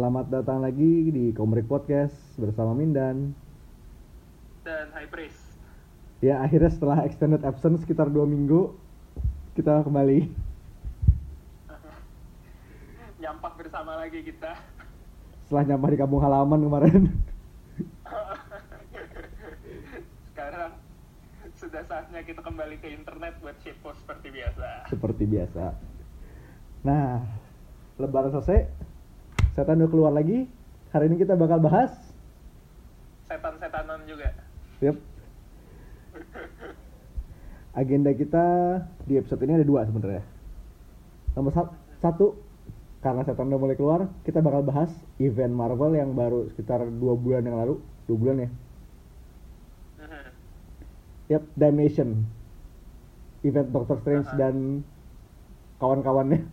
Selamat datang lagi di Komrik Podcast bersama Mindan. dan High Priest. Ya akhirnya setelah extended absence sekitar dua minggu kita kembali. Nyampah bersama lagi kita. Setelah nyampah di kampung halaman kemarin. Sekarang sudah saatnya kita kembali ke internet buat shitpost seperti biasa. Seperti biasa. Nah, lebaran selesai. Setan udah keluar lagi. Hari ini kita bakal bahas. Setan-setanan juga. Yep. Agenda kita di episode ini ada dua sebenarnya. Nomor sa- satu, karena setan udah mulai keluar, kita bakal bahas event Marvel yang baru sekitar dua bulan yang lalu. Dua bulan ya? Mhm. Yap, Damnation. Event Doctor Strange Uh-huh. dan kawan-kawannya.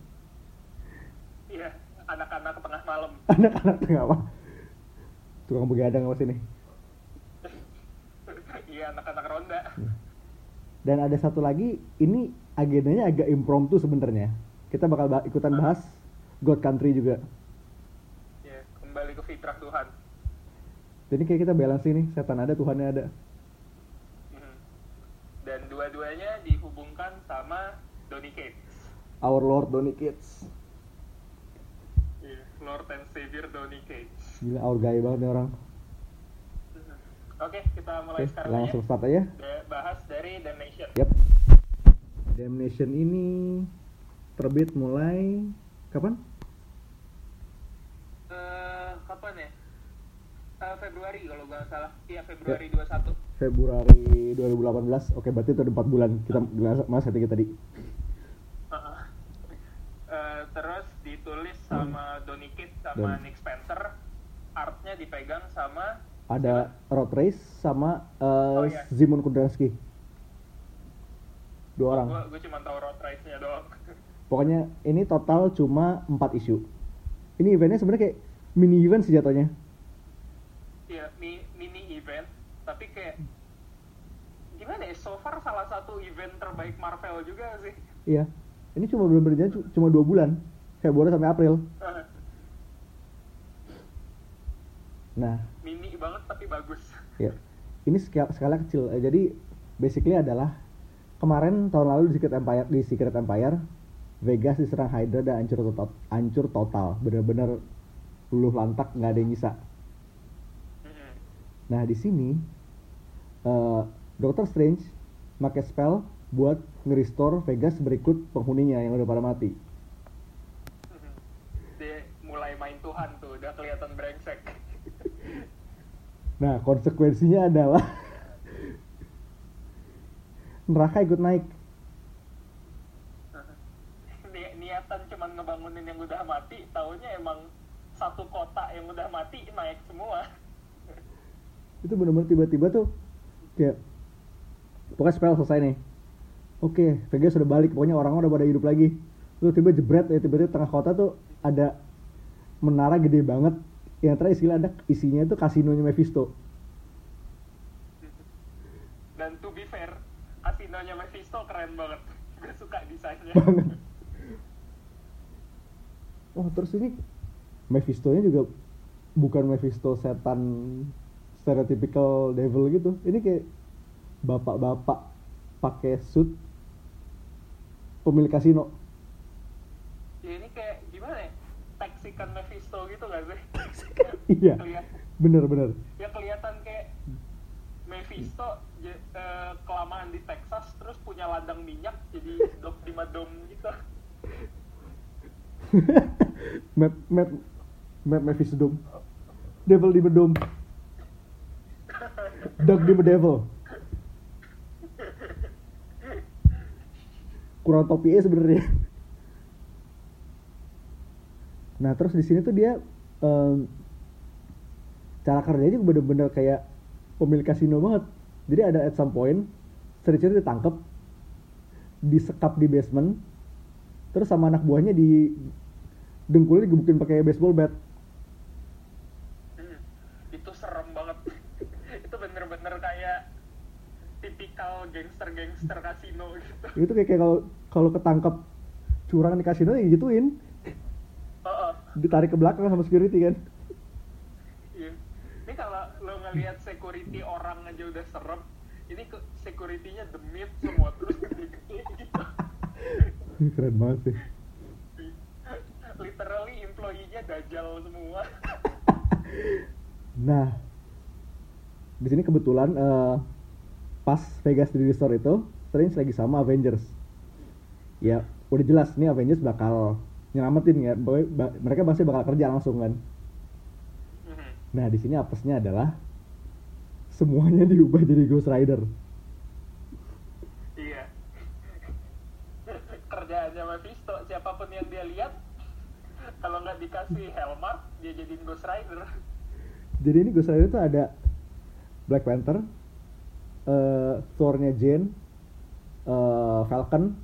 Iya, anak-anak tengah malam. Anak-anak tengah apa? Tukang begadang apa sini. Iya, anak-anak ronda. Dan ada satu lagi, ini agendanya agak impromptu sebenarnya. Kita bakal ba- ikutan bahas God Country juga. Iya, kembali ke fitrah Tuhan. Jadi kayak kita balance ini, setan ada, Tuhannya ada. Mhm. Dan dua-duanya dihubungkan sama Donny Cates. Our Lord Donny Kids. Lord and Savior Donny Cates. Gila, our guy banget nih orang. Oke, kita mulai Oke, sekarang langsung aja. start aja. Bahas dari Damnation. Yap. Damnation ini terbit mulai kapan? Eh, kapan ya? Eh, Februari kalau nggak salah. Iya, Februari 21. Februari 2018. Oke, berarti itu ada 4 bulan. Kita mas hati kita tadi. Heeh. Eh, terus ditulis Cates sama Dan- Nick Spencer. Artnya dipegang sama Ada Road Race sama eh, Oh, iya. Zimon Kudransky. Dua orang. Gue gue cuma tahu road race-nya doang. Pokoknya ini total cuma 4 isu. Ini eventnya sebenarnya kayak mini event sih jatuhnya. Iya, mi- mini event, tapi kayak gimana ya? So far salah satu event terbaik Marvel juga sih. Iya. Ini cuma belum berjalan cu- cuma dua bulan. Februari sampai April. Nah, mini banget tapi bagus. ya. Ini skala, skala kecil. Eh, jadi basically adalah kemarin tahun lalu di Secret Empire di Secret Empire Vegas diserang Hydra dan hancur total. Hancur total. Bener-bener luluh lantak nggak ada yang bisa. Mhm. Nah, di sini eh, Doctor Strange pakai spell buat nge-restore Vegas berikut penghuninya yang udah pada mati. Mhm. Dia mulai main Tuhan tuh, udah kelihatan brengsek. Nah, konsekuensinya adalah neraka ikut naik. Ni- niatan cuman ngebangunin yang udah mati, taunya emang satu kota yang udah mati naik semua. Itu bener-bener tiba-tiba tuh kayak pokoknya spell selesai nih. Oke, Vegas sudah balik, pokoknya orang-orang udah pada hidup lagi. Terus tiba jebret ya, tiba-tiba tengah kota tuh ada menara gede banget. Yang terakhir istilah ada isinya itu kasinonya Mephisto. Dan to be fair, kasinonya Mephisto keren banget. Gue suka desainnya. banget. Oh terus ini Mephisto-nya juga bukan Mephisto setan stereotypical devil gitu. Ini kayak bapak-bapak pakai suit pemilik kasino. Ya, ini kayak gimana ya? Teksikan Mephisto gitu gak sih? Iya, bener-bener. ya kelihatan kayak Mephisto eh, kelamaan di Texas terus punya ladang minyak jadi dok di dom gitu. map map map Mephisto Dome. Devil di Dome. Dog di Devil. Kurang topi ya sebenarnya. Nah terus di sini tuh dia em, cara kerjanya juga bener-bener kayak pemilik kasino banget. Jadi ada at some point, Stretcher ditangkep, disekap di basement, terus sama anak buahnya di dengkulnya digebukin pakai baseball bat. Hmm, itu serem banget. itu bener-bener kayak tipikal gangster-gangster kasino gitu. Itu kayak kayak kalau kalau ketangkep curang di kasino ya gituin. Ditarik ke belakang sama security kan Iya. Ini kalau lo ngelihat security orang aja udah serem, ini ke security-nya demit semua terus gede-gede gitu. keren banget sih Literally employee-nya dajal semua. nah di sini kebetulan eh, pas Vegas di Resort itu Strange lagi sama Avengers ya udah jelas nih Avengers bakal nyelamatin ya mereka pasti bakal kerja langsung kan Mhm. nah di sini apesnya adalah semuanya diubah jadi Ghost Rider Iya. Kerjaannya Mephisto, siapa pun yang dia lihat, kalau nggak dikasih helmet, dia jadiin Ghost Rider. jadi ini Ghost Rider itu ada Black Panther eh Thor-nya Jane eh, Falcon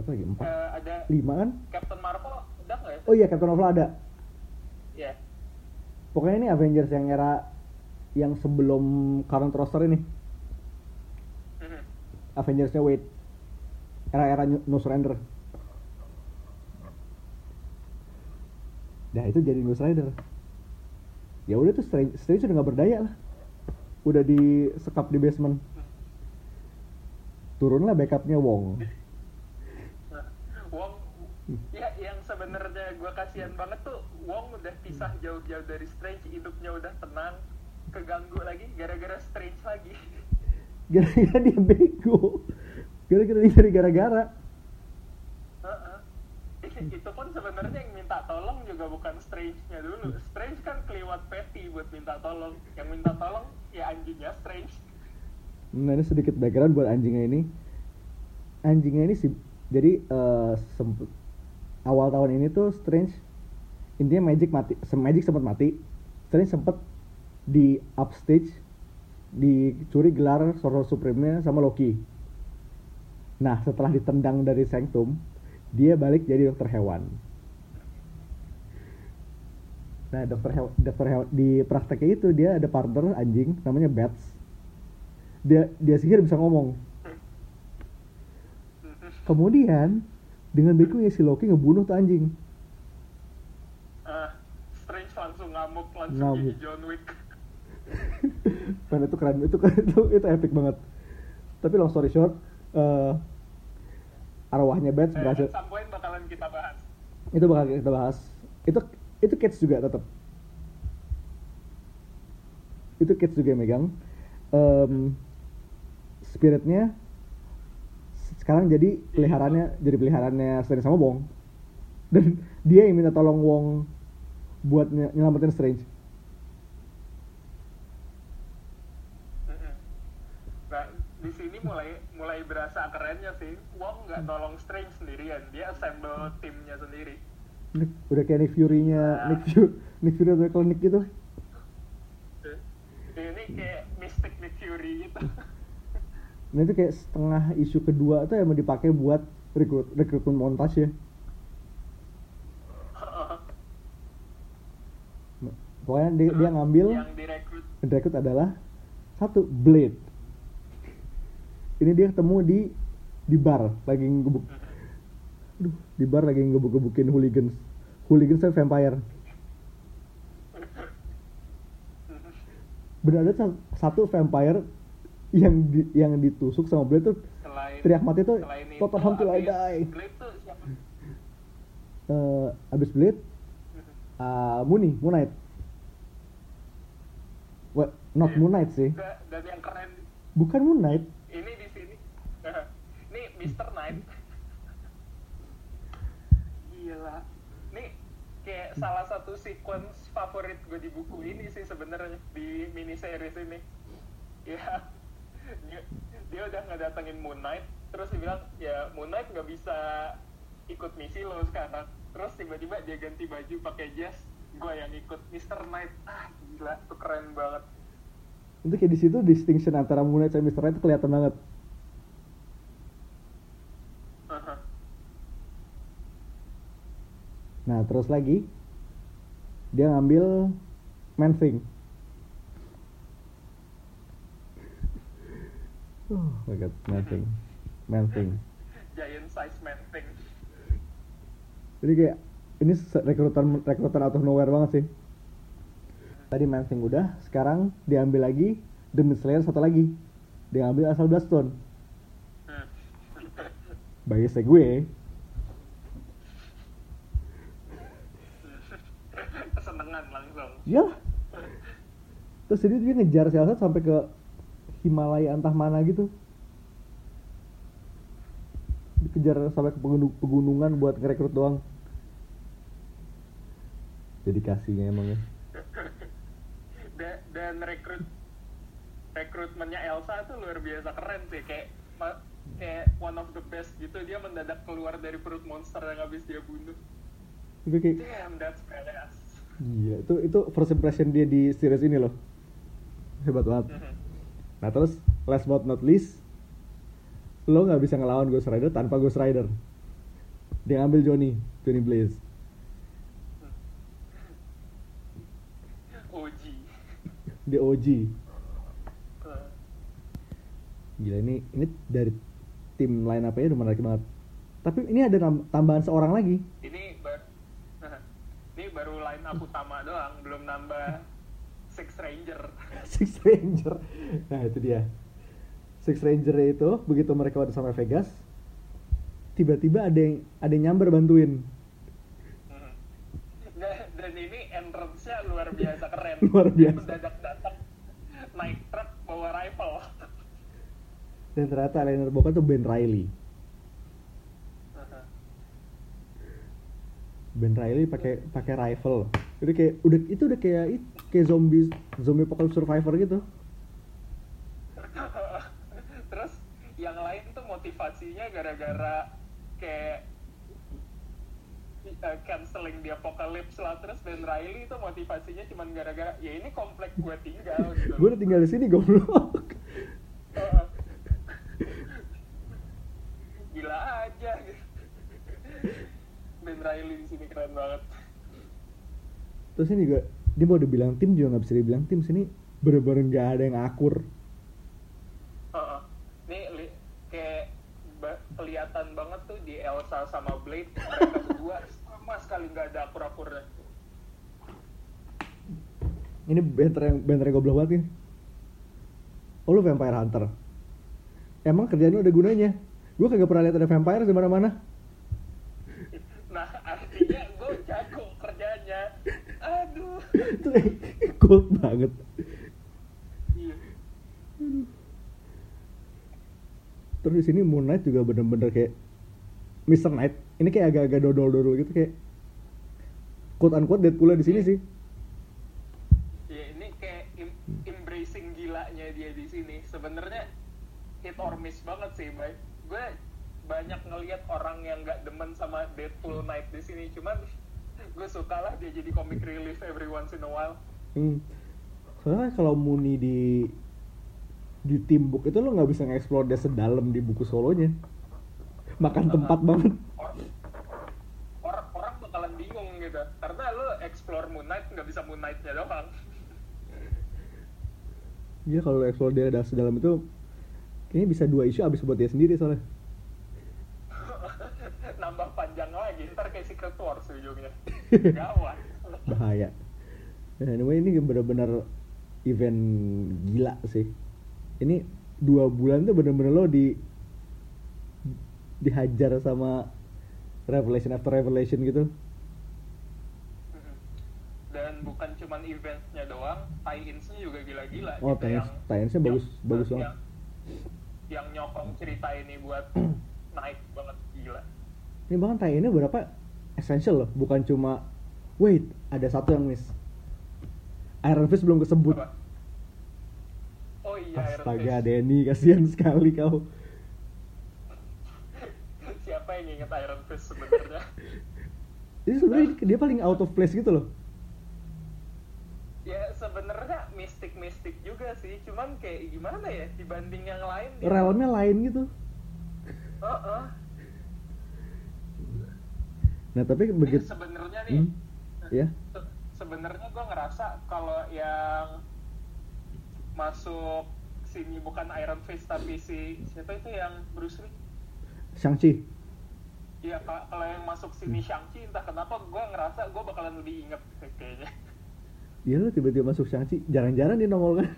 siapa lagi? Empat. Eh, ada lima kan? Captain Marvel, udah nggak ya? oh iya Captain Marvel ada. Iya. pokoknya ini Avengers yang era yang sebelum current roster ini. Mhm. Avengersnya Wade. Era-era No Surrender Nah itu jadi Ghost Rider Ya udah tuh Strange, Strange udah gak berdaya lah. Udah disekap di basement. Turunlah backupnya Wong, ya yang sebenarnya gue kasihan banget tuh, Wong udah pisah jauh-jauh dari Strange, hidupnya udah tenang, keganggu lagi gara-gara Strange lagi. Gara-gara dia bego Gara-gara dia dari gara-gara itu pun sebenarnya yang minta tolong juga bukan Strange-nya dulu. Strange kan keliwat petty buat minta tolong. Yang minta tolong ya anjingnya Strange. Nah ini sedikit background buat anjingnya ini Anjingnya ini sih Jadi eh, sempet, Awal tahun ini tuh Strange Intinya Magic mati Magic sempat mati. Strange sempet Di upstage Dicuri gelar Sorcerer Supreme-nya sama Loki. Nah setelah ditendang dari Sanctum Dia balik jadi dokter hewan. Nah dokter hewan, dokter hewan Di prakteknya itu dia ada partner anjing Namanya Bats. Dia dia sihir bisa ngomong. Kemudian dengan begonya si Loki ngebunuh tuh anjing Ah, Strange langsung ngamuk, langsung Ngamuk. jadi John Wick. Man itu keren itu itu itu epic banget tapi long story short eh, arwahnya Bats Eh, berhasil bakalan kita bahas. itu bakal kita bahas itu itu Cage juga tetap itu Cage juga yang megang Em, spiritnya sekarang jadi peliharaannya jadi peliharaannya Strange sama Wong dan dia yang minta tolong Wong buat ny- nyelamatin Strange. Nah, di sini mulai mulai berasa kerennya sih. Wong nggak tolong Strange sendirian, dia assemble timnya sendiri. Nick- udah kayak Nick Fury-nya Nick Fury Nick Fury atau klinik gitu Ini kayak Mystic Nick Fury gitu. Nah itu kayak setengah isu kedua tuh emang dipakai buat rekrut rekrutmen montage ya. Pokoknya dia, dia ngambil yang direkrut direkrut adalah satu Blade. Ini dia ketemu di di bar lagi ngebuk, aduh di bar lagi ngebuk-gebukin hooligans. Hooligans saya vampire. Benar ada sa- satu vampire yang di, yang ditusuk sama Blade tuh selain teriak mati tuh Tottenham till I die. Blade tuh siapa? Eh, abis Blade uh, Mooney Moon Knight What? Not Iya. Moon Knight sih Dan, yang keren Bukan Moon Knight ini di sini ini Mr. Knight gila nih kayak salah satu sequence favorit gue di buku ini sih sebenarnya di mini series ini ya dia, dia udah ngedatengin Moon Knight terus dia bilang ya Moon Knight nggak bisa ikut misi lo sekarang. Terus tiba-tiba dia ganti baju pakai jas. Gue yang ikut Mr. Knight. Ah gila tuh keren banget. Itu kayak di situ distinction antara Moon Knight sama Mr. Knight kelihatan banget. Nah terus lagi Dia ngambil Man Thing Oh my god, Man Thing Man Thing giant size man thing Jadi kayak ini rekrutan rekrutan out of nowhere banget sih. Tadi Mansing udah sekarang diambil lagi Demon Slayer satu lagi. Dia ambil asal Bloodstone Hmm. bagi gue. Kesenengan langsung. ya terus jadi dia ngejar si Elsa sampai ke Himalaya entah mana gitu. Dikejar sampai ke pegunung- pegunungan buat ngerekrut doang. Dedikasinya emang ya. Da- dan rekrut rekrutmennya Elsa tuh luar biasa keren sih. Kayak kayak one of the best gitu. Dia mendadak keluar dari perut monster yang habis dia bunuh. Itu kayak damn that's badass. Iya itu itu first impression dia di series ini loh. Hebat banget. Mhm. Nah terus last but not least lo nggak bisa ngelawan Ghost Rider tanpa Ghost Rider. Dia ambil Johnny Johnny Blaze. OG di OG gila ini ini dari tim lain apa ya udah menarik banget. Tapi ini ada tambahan seorang lagi. Ini baru ini baru line up utama doang belum nambah Six Ranger. Six Ranger. Nah itu dia. Six Ranger itu begitu mereka udah sampai Vegas tiba-tiba ada yang ada yang nyamber bantuin. Mhm. Dan- dan ini entrance-nya luar biasa keren. Luar biasa. mendadak datang naik truk bawa rifle. Dan ternyata liner Boca tuh Ben Riley. Ben Riley pakai pakai rifle. Itu kayak udah itu udah kayak it- kayak zombie zombie apocalypse survivor gitu. Terus yang lain tuh motivasinya gara-gara kayak uh, canceling di apocalypse lah. Terus Ben Riley itu motivasinya cuman gara-gara ya ini komplek gue tinggal gitu. Gue udah tinggal di sini goblok. Heeh. gila aja. Ben Riley di sini keren banget. Terus ini juga dia mau dibilang tim juga nggak bisa dibilang tim sini bener-bener nggak ada yang akur. Nih li- kayak ba- kelihatan banget tuh di Elsa sama Blade mereka berdua sama sekali nggak ada akur-akurnya. ini banter yang banter yang goblok banget nih oh lu vampire hunter? Emang kerjaan lu ada gunanya? Gue kagak pernah lihat ada vampire di mana-mana. Nah artinya gue jago kerjanya. Aduh. itu gold banget Iya. terus di sini Moon Knight juga bener-bener kayak Mr. Knight ini kayak agak-agak dodol-dodol gitu kayak quote unquote Deadpool di sini sih Ya ini kayak embracing gilanya dia di sini. Sebenarnya hit or miss banget sih, baik. Gue banyak ngelihat orang yang nggak demen sama Deadpool Knight di sini. Cuman gue suka lah dia jadi comic relief every once in a while. hmm. soalnya kalau Muni di di tim book itu lo nggak bisa nge-explore dia sedalam di buku solonya. Makan tempat banget. Or- orang orang bakalan bingung gitu. Karena lo explore Moon Knight nggak bisa Moon Knight-nya doang. Iya kalau lo explore dia ada sedalam itu kayaknya bisa dua isu abis buat dia sendiri soalnya nambah panjang lagi ntar kayak Secret Wars ujungnya. Gawat. Bahaya. Nah, anyway ini bener-bener event gila sih. Ini dua bulan tuh bener-bener lo di dihajar sama revelation after revelation gitu. Mhm. dan bukan cuman eventnya doang tie-ins-nya juga gila-gila oh gitu, tie-ins. Tie-insnya bagus yang- bagus yang, banget. yang nyokong cerita ini buat naik banget gila. Ini bahkan tie-innya berapa essential loh bukan cuma wait ada satu yang miss Iron Fist belum kesebut Apa? oh iya astaga. Denny kasihan sekali kau siapa yang inget Iron Fist sebenarnya Jadi sebenarnya dia paling out of place gitu loh. ya sebenarnya mistik-mistik juga sih cuman kayak gimana ya dibanding yang lain dia- Realmnya lain gitu. Heeh. Nah tapi begitu, sebenarnya nih Hmm, ya, se- sebenarnya gue ngerasa kalau yang masuk sini bukan Iron Fist tapi si siapa itu yang Bruce Lee Shang-Chi. Iya, ka- kalau yang masuk sini Shang-Chi, entah kenapa gue ngerasa gue bakalan lebih inget kayaknya. Iya lo tiba-tiba masuk Shang-Chi, jarang-jarang dia nongol kan.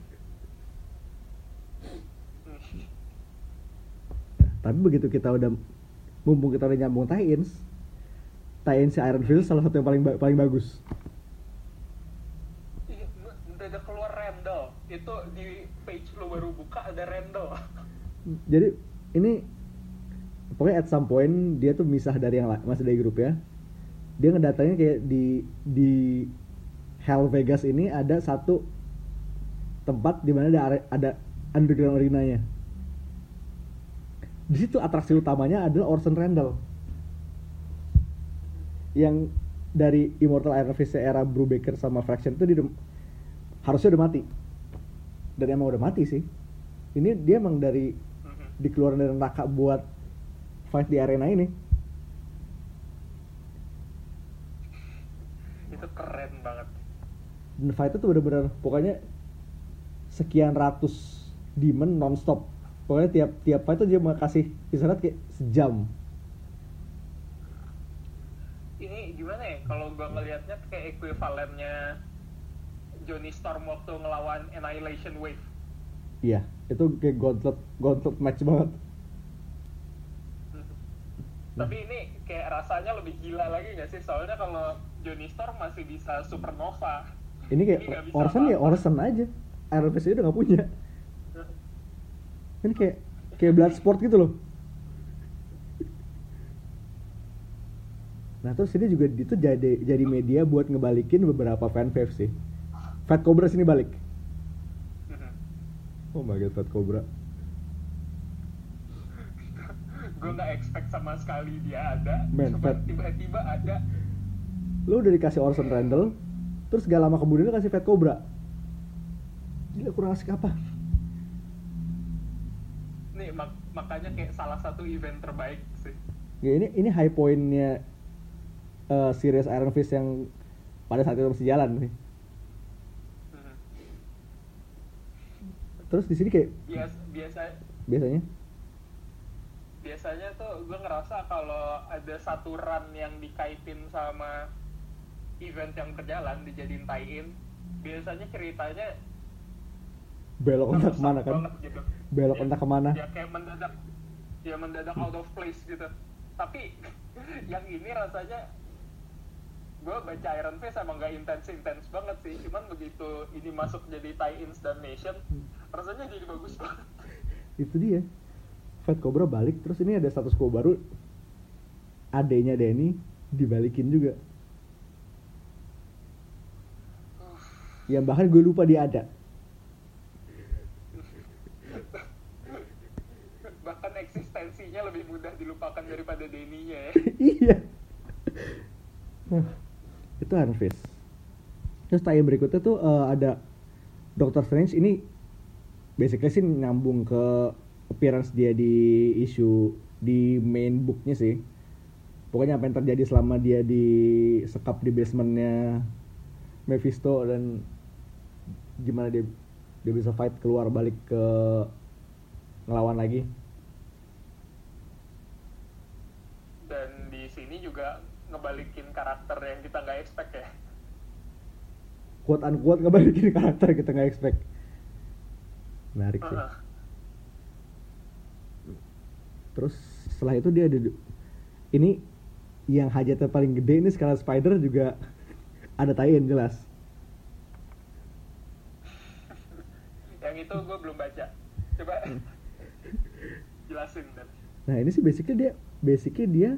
Hmm. Tapi begitu kita udah mumpung kita udah nyambung tie-ins, tie-ins si Iron Fist salah satu yang paling ba- paling bagus. Iya, mendadak keluar Randall. Itu di page lu baru buka ada Randall. Jadi ini pokoknya at some point dia tuh misah dari yang masih dari grup ya. Dia ngedatangin kayak di di Hell Vegas ini ada satu tempat di mana ada ada underground arenanya. Di situ atraksi utamanya adalah Orson Randall. Yang dari Immortal Iron Fist era Brubaker sama Fraction itu dia harusnya udah mati. Dan emang udah mati sih. Ini dia emang dari Mhm. dikeluarin dari neraka buat fight di arena ini. Itu keren banget. Dan fight itu bener-bener pokoknya sekian ratus demon nonstop. Pokoknya tiap tiap fight tuh dia mau kasih istirahat kayak sejam. Ini gimana ya? Kalau gua ngelihatnya kayak ekuivalennya Johnny Storm waktu ngelawan Annihilation Wave. Iya, itu kayak gauntlet gauntlet match banget. Tapi ini kayak rasanya lebih gila lagi nggak sih? Soalnya kalau Johnny Storm masih bisa supernova. Ini kayak Ini Orson ya. Orson aja. Iron Fist udah nggak punya. Ini kayak kayak blood sport gitu loh. Nah terus ini juga itu jadi jadi media buat ngebalikin beberapa fan fave sih. Fat Cobra sini balik. Oh my god Fat Cobra. gue nggak expect sama sekali dia ada. Man, Cuma Fat- tiba-tiba ada. Lo udah dikasih Orson Randall, terus gak lama kemudian lo kasih Fat Cobra. Gila kurang asik apa? Nih mak- makanya kayak salah satu event terbaik sih. Ya, ini ini high pointnya eh, series Iron Fist yang pada saat itu masih jalan nih. Terus di sini kayak Bias, biasa biasanya biasanya tuh gue ngerasa kalau ada satu run yang dikaitin sama event yang berjalan dijadiin tie-in biasanya ceritanya belok entah ke mana kan? gitu. Belok Ya- entah ke mana? ya kayak mendadak ya mendadak out of place gitu tapi yang ini rasanya gue baca Iron Fist emang gak intens-intens banget sih cuman begitu ini masuk jadi tie-ins dan nation rasanya jadi bagus banget Itu dia. Fat Cobra balik, terus ini ada status quo baru. Adenya Denny dibalikin juga. Yang bahkan gue lupa dia ada. bahkan eksistensinya lebih mudah dilupakan daripada Denny-nya ya iya. Itu Fist. Terus tayang berikutnya tuh eh, ada Doctor Strange ini basically sih nyambung ke appearance dia di isu di main booknya sih. Pokoknya apa yang terjadi selama dia di sekap di basementnya Mephisto dan gimana dia dia bisa fight keluar balik ke ngelawan lagi. dan di sini juga ngebalikin karakter yang kita nggak expect ya? Quote unquote ngebalikin karakter kita nggak expect. Menarik sih. Heeh. terus setelah itu dia ada du- ini yang hajatnya paling gede ini skala spider juga ada tie-in jelas. Yang itu gue belum baca. Coba jelasin dan nah ini sih basically dia basically dia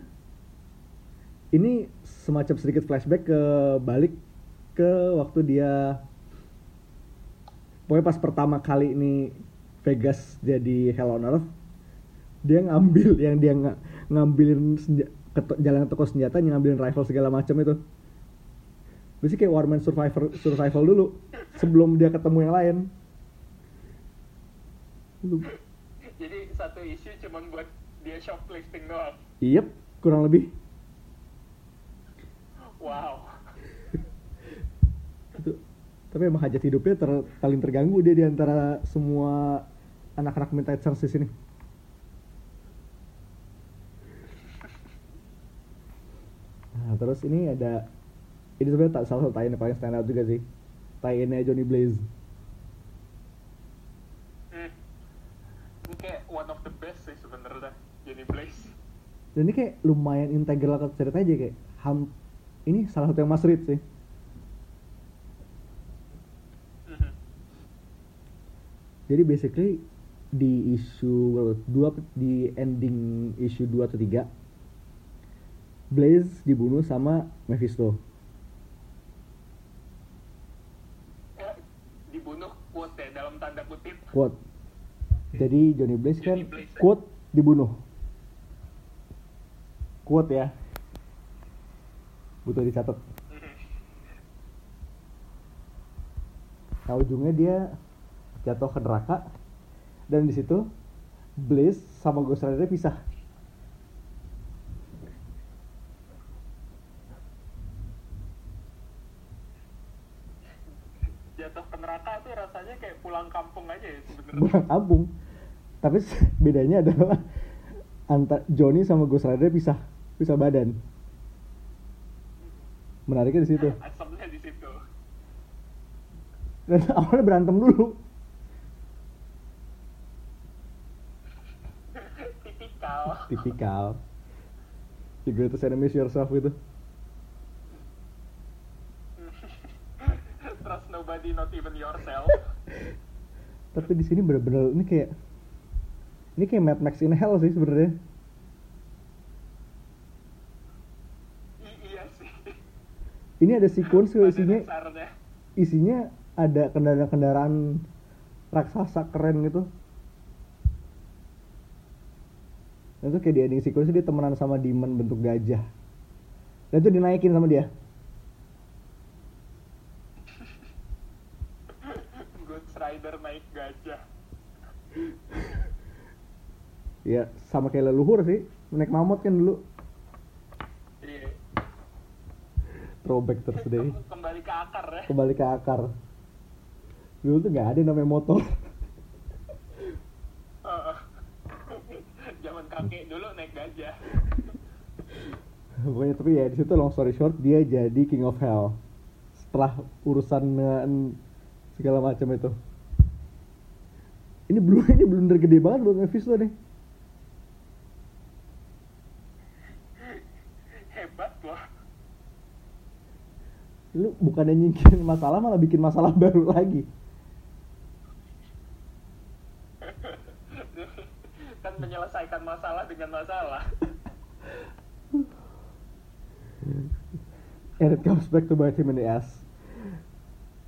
ini semacam sedikit flashback ke balik ke waktu dia pokoknya pas pertama kali ini Vegas jadi Hell on Earth dia ngambil yang dia nga- ngambilin senja, ke jalan toko senjata ngambilin rifle segala macam itu Biasanya kayak Warman Survivor survival dulu sebelum dia ketemu yang lain. Jadi satu isu cuman buat dia shoplifting doang Yep, kurang lebih. Wow Itu. Tapi emang hajat hidupnya ter- paling terganggu dia di antara semua anak-anak Midnight Suns di sini. Nah terus ini ada ini sebenarnya tak salah satu tie yang paling stand out juga sih. Tie-nya Johnny Blaze. Hmm. Ini kayak one of the best sih sebenarnya Johnny Blaze. Dan ini kayak lumayan integral ke cerita aja kayak ham ini salah satu yang mas read sih. Mhm. Jadi basically di isu dua di ending isu 2 atau 3 Blaze dibunuh sama Mephisto. Eh, dibunuh quote ya dalam tanda kutip. Quote. Jadi Johnny Blaze kan Blaze, ya? quote dibunuh. Quote ya. Butuh dicatat. Mhm. Nah ujungnya dia jatuh ke neraka dan di situ Blaze sama Ghost Rider pisah. Jatuh ke neraka tuh rasanya kayak pulang kampung aja ya sebenarnya. Bukan kampung. Tapi bedanya adalah antar Johnny sama Ghost Rider pisah, pisah badan. Menariknya di situ. Asamnya di situ. Dan awalnya berantem dulu. Tipikal. Tipikal. You greatest enemies yourself gitu. Trust nobody, not even yourself. Tapi di sini bener-bener ini kayak ini kayak Mad Max in Hell sih sebenarnya. I- iya sih. Ini ada sequence isinya isinya ada kendaraan-kendaraan raksasa keren gitu. Dan itu kayak di ending sequence dia temenan sama demon bentuk gajah. Dan itu dinaikin sama dia. Ghost Rider naik gajah. Ya sama kayak leluhur sih. Naik mamut kan dulu. Iya. Throwback. Kem- Kembali ke akar ya. Kembali ke akar. Dulu tuh nggak ada namanya motor. Heeh. Zaman kakek dulu naik gajah. Pokoknya tapi ya di situ long story short dia jadi king of hell setelah urusan segala macam itu. Ini belum ini blunder gede banget buat Mephisto nih. Hebat loh. Lu bukannya nyingkirin masalah malah bikin masalah baru lagi. kan menyelesaikan masalah dengan masalah. And it comes back to bite him in the ass.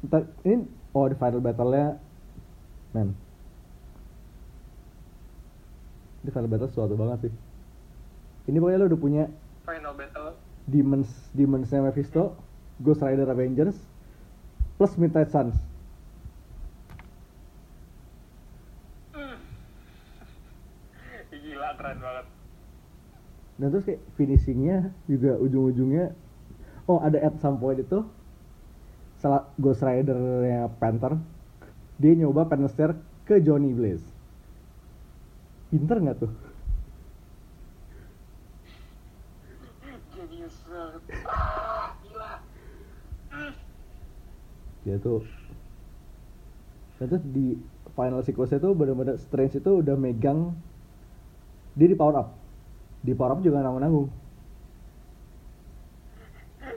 Ntar, ini oh di final battle-nya man. Di final battle sesuatu banget sih. Ini pokoknya lo udah punya Final battle. Demons Demonsnya Mephisto, Ghost Rider Avengers, plus Midnight Suns. Gila keren banget. Dan terus kayak finishingnya juga ujung-ujungnya, oh ada at some point itu, salah Ghost Rider-nya Panther, dia nyoba penester ke Johnny Blaze. Pinter nggak tuh? Genius banget. Ah, gila. Hmm. Dia tuh, dan terus di final sequence itu benar-benar Strange itu udah megang, dia di power up, di power up juga nanggung-nanggung.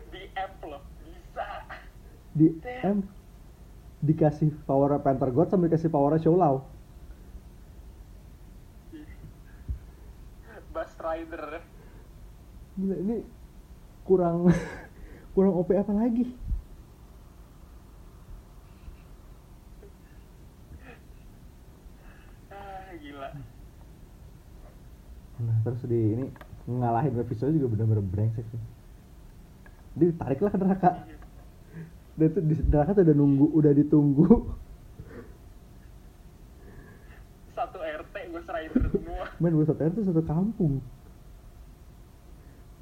Di app loh. Bisa. di M dikasih power Panther God sambil dikasih power Show Lao. Bus Rider. Gila ini kurang kurang OP apa lagi? Ah, gila. Nah, terus di ini ngalahin Mephisto juga bener-bener brengsek sih. Dia ditarik lah ke neraka. Dan itu di neraka tuh udah nunggu, udah ditunggu. Satu RT Ghost Rider semua. Men, buat satu itu satu kampung.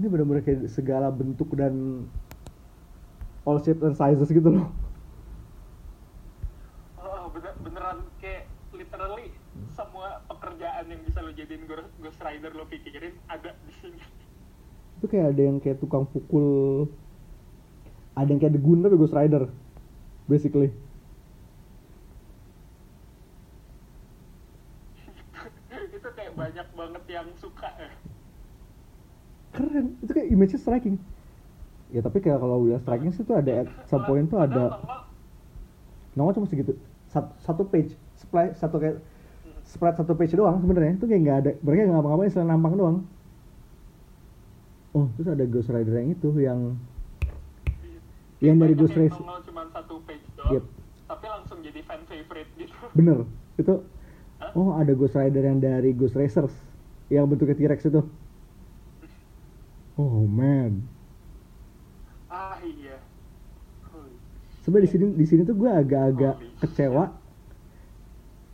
Ini bener-bener kayak segala bentuk dan all shapes and sizes gitu loh. Oh, bener, beneran kayak literally yang bisa lo jadiin Ghost Rider lo pikirin ada di sini. itu kayak ada yang kayak tukang pukul ada yang kayak The Gun tapi Ghost Rider basically. Itu kayak banyak banget yang suka ya. Keren itu kayak image-nya striking. Ya tapi kayak kalau udah striking sih tuh ada at some point tuh ada nongol cuma segitu. Satu, satu page supply satu kayak spread satu page doang sebenarnya. Itu kayak nggak ada mereka nggak ngapa-ngapain selain nampang doang. Oh terus ada Ghost Rider yang itu yang yang dari Ghost Race cuma satu page doang Yep. tapi langsung jadi fan favorite gitu. Bener. Itu Hah? oh ada Ghost Rider yang dari Ghost Racers yang bentuknya T-Rex itu. Oh man. Ah iya. Sebenarnya di sini di sini tuh gue agak-agak kecewa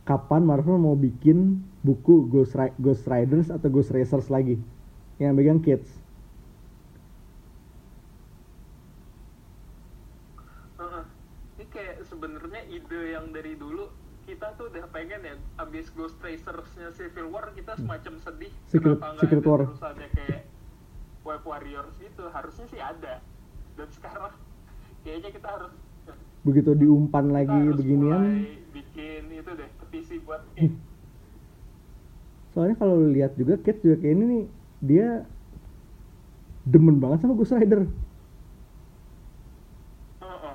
kapan Marvel mau bikin buku Ghost, Ri- Ghost Riders atau Ghost Racers lagi yang megang kids Heeh. Ini kayak sebenarnya ide yang dari dulu kita tuh udah pengen ya abis Ghost Racers-nya Civil War kita semacam sedih Hmm. Secret- kenapa Secret ada War. terusannya kayak Web Warriors gitu harusnya sih ada dan sekarang kayaknya kita harus begitu diumpan kita lagi harus beginian. mulai bikin itu deh petisi buat Hmm. soalnya kalau lihat juga kids juga kayak ini nih dia demen banget sama Ghost Rider. Heeh.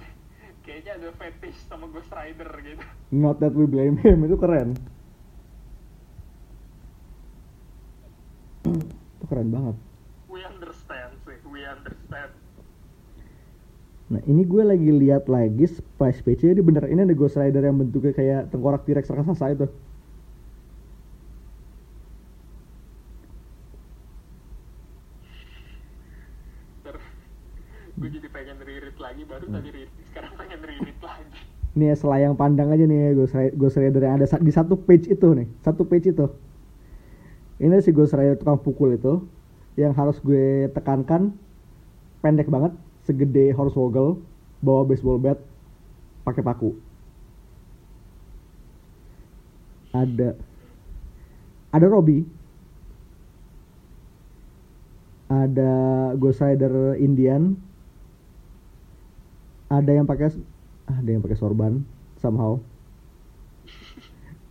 kayaknya ada fetish sama Ghost Rider gitu. Not that we blame him itu keren. Itu keren banget we understand sih we understand Nah ini gue lagi lihat lagi splash page ini bener ini ada Ghost Rider yang bentuknya kayak tengkorak T-Rex raksasa itu. Gue jadi pengen reread lagi baru Hmm. tadi read sekarang pengen reread lagi. Nih ya, selayang pandang aja nih ya, Ghost Rider, Ghost Rider yang ada di satu page itu nih, satu page itu. Ini si Ghost Rider tukang pukul itu yang harus gue tekankan. Pendek banget, segede Hornswoggle, bawa baseball bat, pakai paku. Ada. Ada Robby, ada Ghost Rider Indian, ada yang pakai ada yang pakai sorban somehow.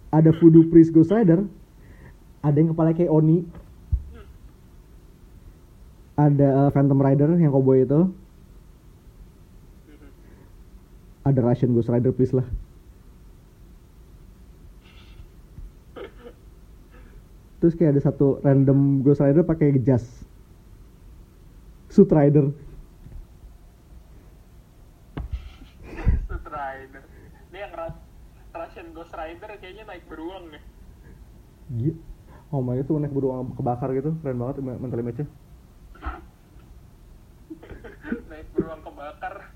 Ada voodoo priest ghost rider. Ada yang kepala kayak oni. Ada uh, phantom rider yang cowboy itu ada russian ghost rider please lah. Terus kayak ada satu random ghost rider pakai jas. Suit rider. Ghost Rider. Ini yang Russian Ghost Rider kayaknya naik beruang nih Gila. Oh my itu naik beruang kebakar gitu, keren banget me- mental image-nya. naik beruang kebakar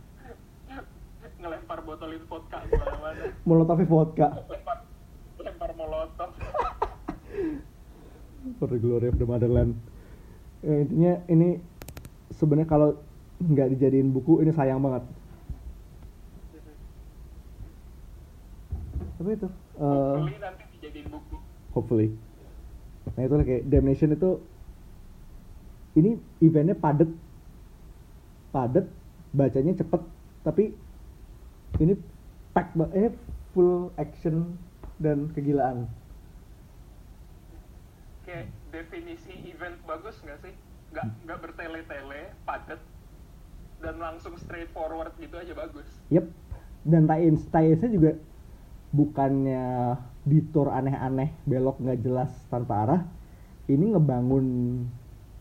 botolin vodka ke mana-mana Molotov vodka. lempar lempar molotov For the glory of the motherland. Ya, intinya ini sebenarnya kalau nggak dijadiin buku ini sayang banget. Tapi itu, eh, beli nanti dijadiin buku hopefully. Nah itu kayak Damnation itu ini eventnya padet, padet, bacanya cepet, tapi ini pack eh full action dan kegilaan. kayak definisi event bagus nggak sih nggak nggak bertele-tele padat dan langsung straightforward gitu aja bagus Yep. Dan tie-in tie-in-nya juga bukannya detour aneh-aneh, belok nggak jelas tanpa arah. Ini ngebangun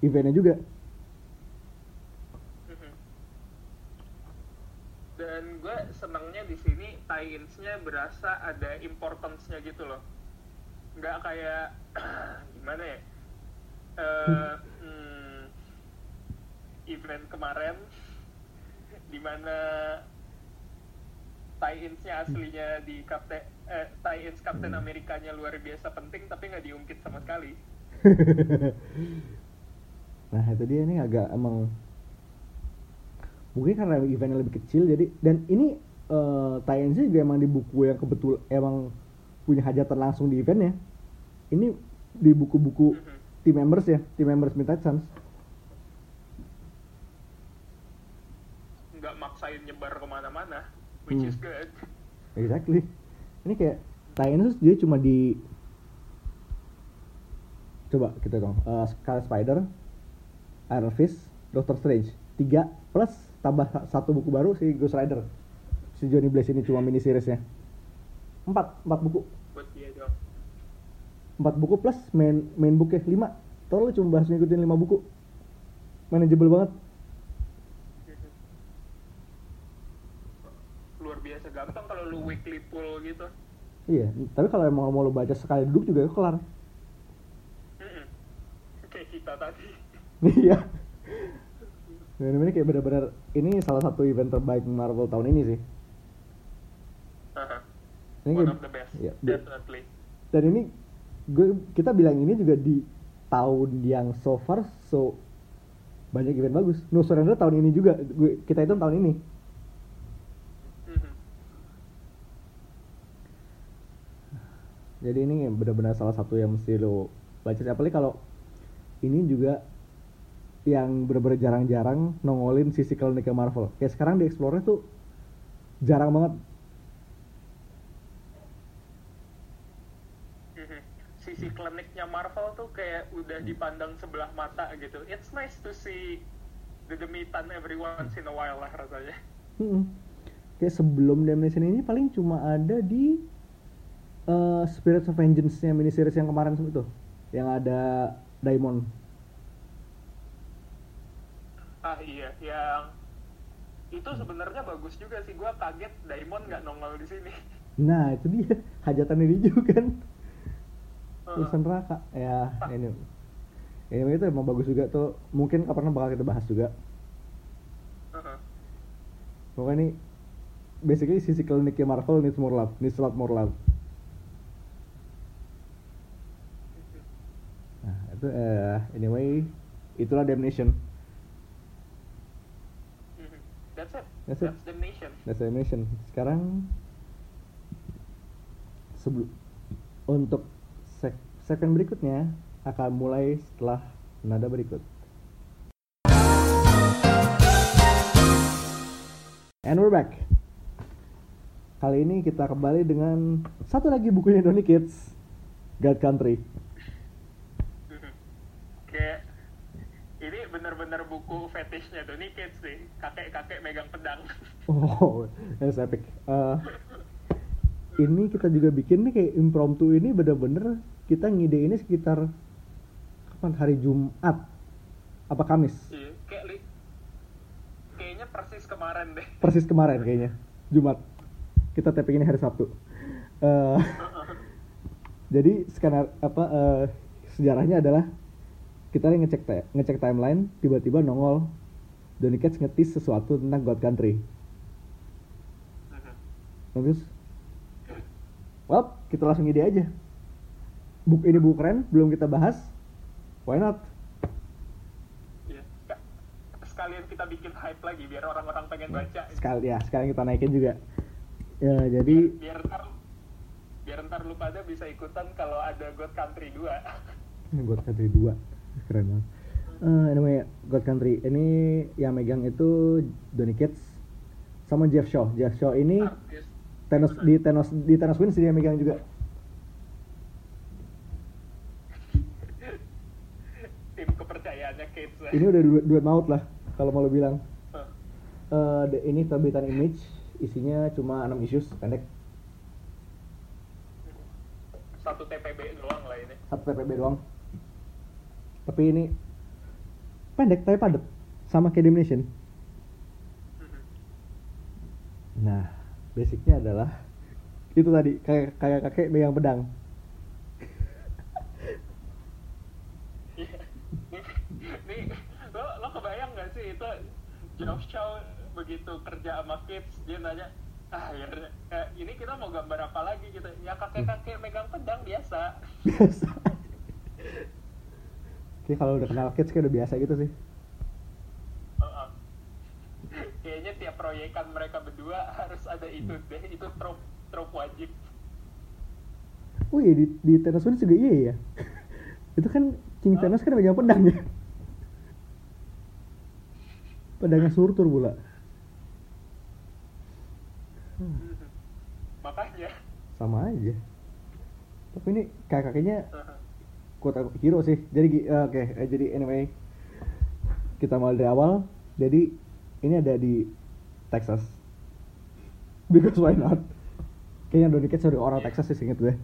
eventnya juga. Mhm. dan gue di sini tie-ins-nya berasa ada importance-nya gitu loh. Nggak kayak gimana ya? Eh, hmm, event kemarin di mana tie-ins-nya aslinya di Captain eh, tie-ins Captain Amerikanya luar biasa penting tapi nggak diungkit sama sekali. Nah itu dia nih agak emang mungkin karena eventnya lebih kecil jadi dan ini Eh, uh, TNC juga emang di buku yang kebetul emang punya hajatan langsung di event ya. Ini di buku-buku mm-hmm. team members ya team members minta chance nggak maksain nyebar ke mana-mana which hmm. is good. Exactly. Ini kayak Tynus dia cuma di coba kita dong uh, eh, Scarlet Spider Iron Fist Doctor Strange. Tiga plus tambah satu buku baru si Ghost Rider. Si Johnny Blaze ini cuma mini seriesnya. Empat, empat buku. Empat buku plus main main booknya lima. Total lu cuma bahas ngikutin lima buku. Manageable banget. luar biasa gampang kalau lu weekly pull gitu Iya, tapi kalau emang mau lo baca sekali duduk juga kelar. Mm-mm. kayak kita tadi Iya. Dan ini kayak benar-benar ini salah satu event terbaik Marvel tahun ini sih. Ini one of the best di- definitely dan ini gue kita bilang ini juga di tahun yang so far so banyak event bagus. No Surrender tahun ini juga. Gue kita itu tahun ini. Mhm. Jadi ini benar-benar salah satu yang mesti lo baca. Apalagi kalau ini juga yang benar-benar jarang-jarang nongolin sisi kliniknya Marvel. Kayak sekarang di Explorer tuh jarang banget. Sisi kliniknya Marvel tuh kayak udah dipandang sebelah mata gitu it's nice to see the demitan every once in a while lah rasanya Mm-mm. Kayak sebelum Damnation ini paling cuma ada di eh, Spirits of Vengeance-nya miniseries yang kemarin itu. Yang ada Daimon. ah iya yang itu sebenarnya bagus juga sih gua kaget Daimon nggak nongol di sini Nah, itu dia. Hajatan ini juga kan. Urusan neraka. Ya, ini. Ini itu emang bagus juga tuh. Mungkin kapan bakal kita bahas juga. Pokoknya ini basically sisi kliniknya Marvel needs more love, needs a lot more love. Nah, itu eh anyway itulah Damnation. Mhm. that's it That's that's, it. the nation That's Damnation. Sekarang sebelum untuk seg segmen berikutnya akan mulai setelah nada berikut. And we're back. Kali ini kita kembali dengan satu lagi bukunya Donny Kids, God Country. Kayak ini bener-bener buku fetishnya nih kids sih kakek-kakek megang pedang Oh, that's epic. Eh, ini kita juga bikin nih kayak impromptu ini bener-bener kita ngide ini sekitar kapan? Hari Jumat apa Kamis? Iya kayak li- kayaknya persis kemarin deh. Persis kemarin kayaknya Jumat. Kita tapping ini hari Sabtu. Eh, jadi skenar apa eh, sejarahnya adalah kita ngecek ngecek timeline tiba-tiba nongol. Donny Cates ngetis sesuatu tentang God Country. Mhm. Terus, well, kita langsung ide aja. Buku ini buku keren, belum kita bahas. Why not? Iya. Ka- sekalian kita bikin hype lagi biar orang-orang pengen baca Sekali ya, sekarang kita naikin juga. Ya, jadi biar ntar biar ntar lu pada bisa ikutan kalau ada God Country 2 God Country 2 keren banget. Eh, anyway, God Country ini yang megang itu Donny Cates sama Jeff Shaw. Jeff Shaw ini artis Thanos di Thanos di Thanos Wins dia megang juga. tim kepercayaannya lah. Ini udah duet, duet maut lah kalau mau lo bilang. Huh. Eh, the- ini terbitan Image isinya cuma 6 issues pendek satu TPB doang lah ini satu PPB doang tapi ini pendek tapi padat sama kayak Damnation Mhm. nah basicnya adalah itu tadi kayak kayak kakek megang pedang. Nih, lo lo kebayang gak sih itu Josh Chow begitu kerja sama kids dia nanya ah akhirnya eh, ini kita mau gambar apa lagi? Gitu. Ya kakek kakek megang pedang biasa. Biasa. Oke kalau udah kenal kids kayak udah biasa gitu sih kayaknya tiap proyekan mereka berdua harus ada itu hmm. deh itu trop trop wajib. Oh iya di, di tenis pun juga iya ya? Itu kan King Thanos kan megang pedang ya? Pedangnya hmm. surtur pula. Hmm. hmm. makanya. Sama aja. Tapi ini kakaknya kuat aku hero sih. Jadi uh, oke okay. jadi anyway kita mulai dari awal. Jadi ini ada di Texas. Because why not? Kayaknya Donny Cates dari orang Texas sih inget gue.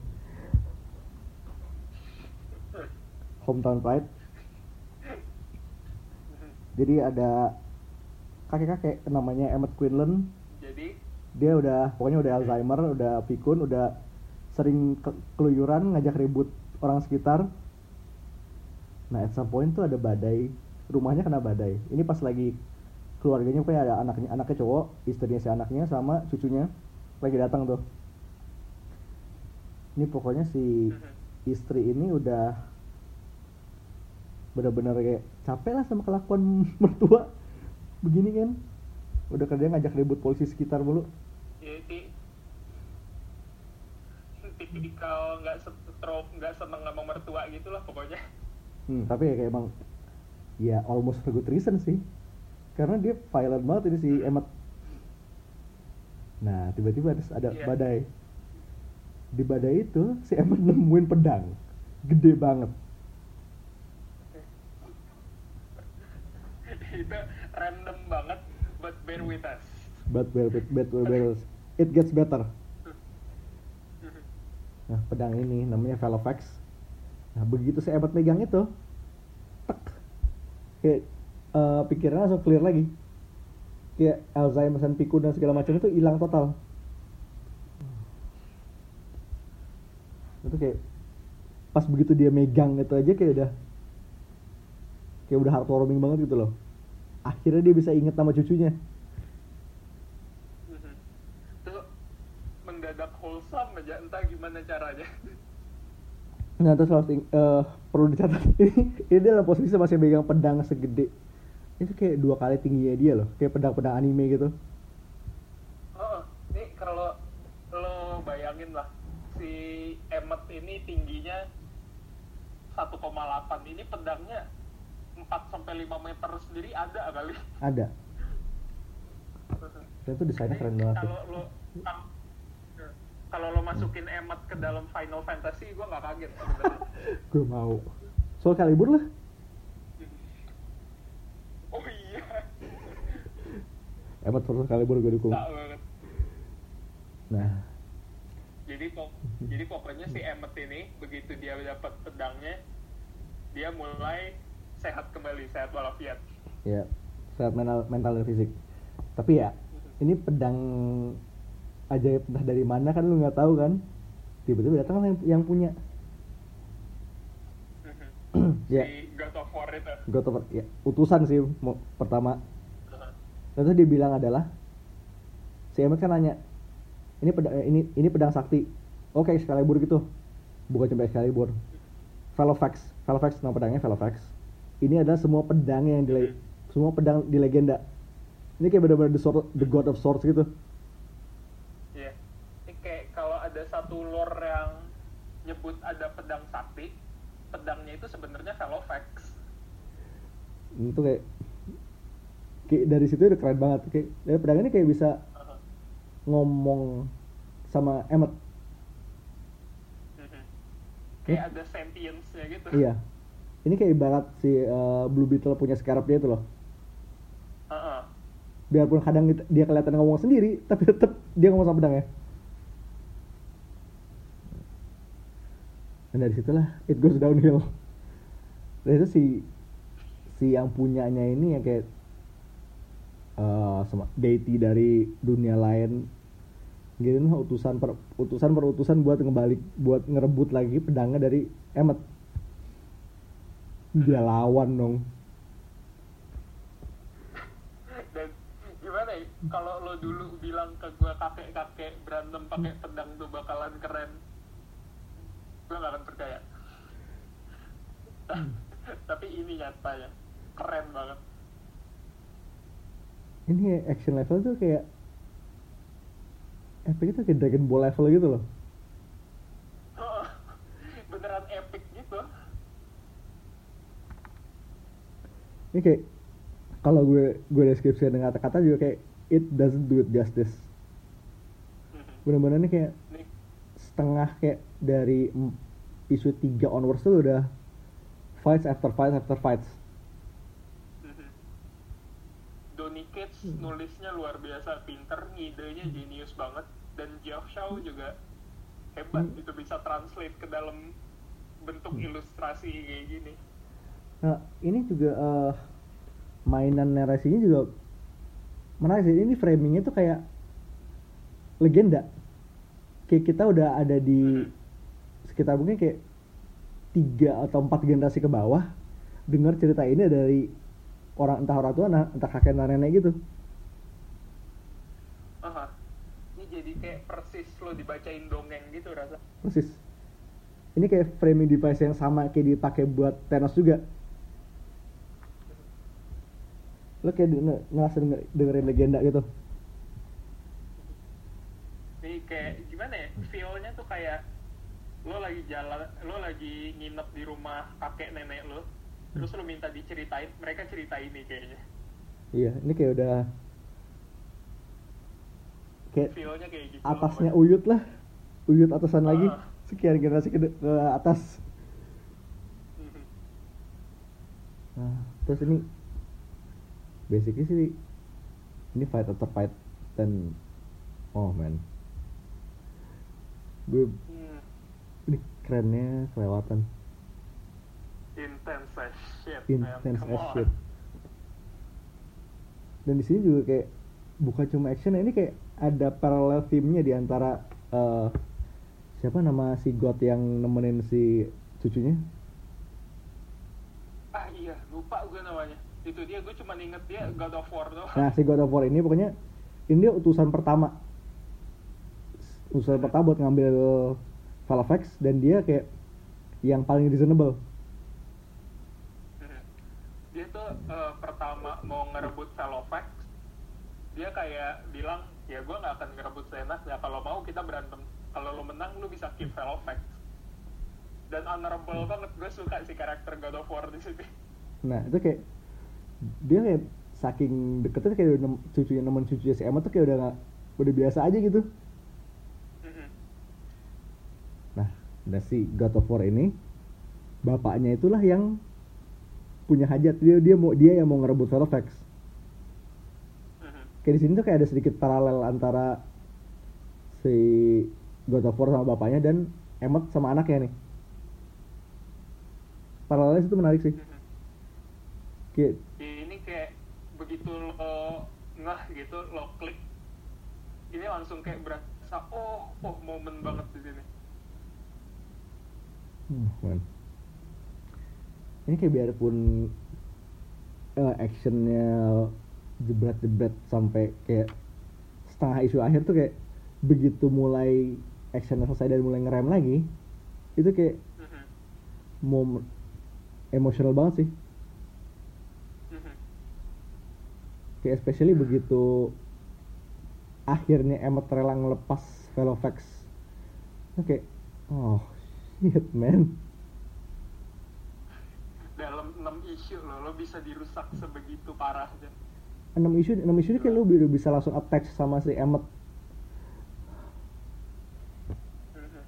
Hometown pride. Jadi ada kakek-kakek namanya Emmett Quinlan. Jadi? Dia udah pokoknya udah Alzheimer udah pikun udah sering ke- keluyuran ngajak ribut orang sekitar. Nah at some point tuh ada badai. Rumahnya kena badai. Ini pas lagi keluarganya pokoknya ada anaknya anaknya cowok istrinya si anaknya sama cucunya lagi datang tuh. Ini pokoknya si istri ini udah bener-bener kayak capek lah sama kelakuan mertua. Begini kan udah kerja ngajak ribut polisi sekitar mulu. Jadi tipikal nggak setrop nggak seneng sama mertua gitu lah pokoknya. Hmm, tapi ya kayak emang ya almost for good reason sih. Karena dia violent banget ini si Emmet. Nah, tiba-tiba ada, ada Iya. badai. Di badai itu si Emmet nemuin pedang. Gede banget. itu random banget but bear with us But well, but, but, well, well, it gets better. Nah, pedang ini namanya Velofax. Nah, begitu si Emmet megang itu, tek, kayak eh, pikirannya langsung clear lagi. Kayak Alzheimer dan pikun dan segala macam itu hilang total. Itu kayak pas begitu dia megang itu aja kayak udah kayak udah heartwarming banget gitu loh. Akhirnya dia bisa inget nama cucunya. Mhm. Tuh mendadak wholesome aja entah gimana caranya. Nah terus harus eh, perlu dicatat ini, ini dalam posisi masih megang pedang segede itu kayak dua kali tingginya dia loh kayak pedang-pedang anime gitu. Oh, ini kalau lo bayangin lah si Emmet ini tingginya 1,8 ini pedangnya 4 sampai 5 meter sendiri ada kali. ada. Dan itu desainnya keren banget Kalau lo kal- kalau lo masukin Emmet ke dalam Final Fantasy, gue nggak kaget gue mau. Soal kalibur lah Oh iya, Emmet versus kalibur gue dukung. Tak banget. nah. Jadi pok jadi pokoknya si Emmet ini begitu dia dapat pedangnya, dia mulai sehat kembali, sehat walafiat. ya sehat mental mental dan fisik. Tapi ya ini pedang ajaib entah dari mana kan lu nggak tahu kan? Tiba-tiba datang yang, yang punya. Ya Si God of War itu. God of War, ya utusan sih pertama Terus dia bilang adalah si Emmet kan nanya ini pedang eh, ini ini pedang sakti. Oke Excalibur gitu. Bukan cuma Excalibur. Velofax Velofax nama pedangnya Velofax ini adalah semua pedang yang di le- semua pedang di legenda. Ini kayak benar-benar the, sword- the god of swords gitu. Iya. Ini kayak kalau ada satu lore yang nyebut ada pedang sakti, pedangnya itu sebenarnya Velofax. itu kayak kayak dari situ udah keren banget. Kayak dari pedang ini kayak bisa ngomong sama Emmet. Mhm. Kayak ada sentience-nya gitu. iya. Ini kayak ibarat si eh, Blue Beetle punya scarab dia itu loh. Biarpun kadang dia kelihatan ngomong sendiri tapi tetap dia ngomong sama pedang ya. Dan dari situlah it goes downhill. Dari itu si si yang punyanya ini yang kayak sama deity dari dunia lain gitu lah utusan per utusan per utusan buat ngebalik buat ngerebut lagi pedangnya dari Emmet dia lawan dong Dan gimana ya? Kalau lo dulu bilang ke gua kakek-kakek berantem pakai pedang tuh bakalan keren, gua gak akan percaya. Tapi ini nyatanya keren banget. Ini action level tuh kayak epic itu kayak Dragon Ball level gitu loh Beneran epic gitu. ini kayak kalau gue gue deskripsi dengan kata-kata juga kayak it doesn't do it justice Mhm. bener-bener ini kayak Ini tengah kayak dari isu 3 onwards tuh udah fights after fights after fights Mhm. Donny Cates Hmm. Nulisnya luar biasa pinter, ngidenya jenius banget dan Geoff Shaw juga hebat Hmm. itu bisa translate ke dalam bentuk ilustrasi kayak gini. Nah, ini juga eh, mainan narasinya juga menarik sih. Ini framingnya tuh kayak legenda. Kayak kita udah ada di Mhm. sekitar mungkin kayak tiga atau empat generasi ke bawah dengar cerita ini dari orang entah orang tua nah, entah kakek entah nenek gitu. Aha. Ini jadi kayak persis lo dibacain dongeng gitu rasa. Persis. Ini kayak framing device yang sama kayak dipakai buat Thanos juga. Lo kayak denger, ngerasa denger, dengerin legenda gitu. Ini kayak gimana ya? Feel-nya tuh kayak lo lagi jalan, lo lagi nginep di rumah kakek nenek lo, terus lo minta diceritain, mereka cerita ini kayaknya. Iya, ini kayak udah kayak Feel-nya kayak gitu. atasnya uyut lah. Uyut atasan lagi. Ah. Sekian generasi ke, ke atas. Mhm. Nah, terus ini basically sih ini fight after fight dan oh man gue Hmm. ini kerennya kelewatan Intense shit, man. intense Come as on. shit dan di sini juga kayak bukan cuma action ini kayak ada parallel theme-nya di antara eh, siapa nama si God yang nemenin si cucunya Ah iya, lupa gue namanya. Itu dia, gue cuma inget dia God of War doang. Nah, si God of War ini pokoknya ini dia utusan pertama. Utusan pertama buat ngambil Valvex dan dia kayak yang paling reasonable. Mhm. dia tuh eh, pertama mau ngerebut Velofax dia kayak bilang ya gue nggak akan ngerebut Zenas ya kalau mau kita berantem. Kalau lo menang lo bisa keep Velofax dan honorable banget gue suka si karakter God of War di sini Nah, itu kayak dia kayak saking deketnya kayak udah cucunya nemen cucunya si Emma tuh kayak udah nggak udah biasa aja gitu. Mhm. Nah, dan si God of War ini bapaknya itulah yang punya hajat dia dia mau dia yang mau ngerebut Valvex. Mhm. kayak di sini tuh kayak ada sedikit paralel antara si God of War sama bapaknya dan Emmet sama anaknya nih. Paralelnya itu menarik sih. Mhm. Kayak ini kayak begitu lo ngeh gitu lo klik ini langsung kayak berasa oh oh momen banget di sini hmm, man. Ini kayak biarpun eh, actionnya jebret-jebret sampai kayak setengah isu akhir tuh kayak begitu mulai actionnya selesai dan mulai ngerem lagi itu kayak Mhm. momen emosional banget sih Mhm. kayak especially begitu akhirnya Emmet rela ngelepas Velofax oke oh shit man dalam 6 isu lo lo bisa dirusak sebegitu parahnya enam isu enam isu ini kayak udah bisa langsung attach sama si Emmet Mhm.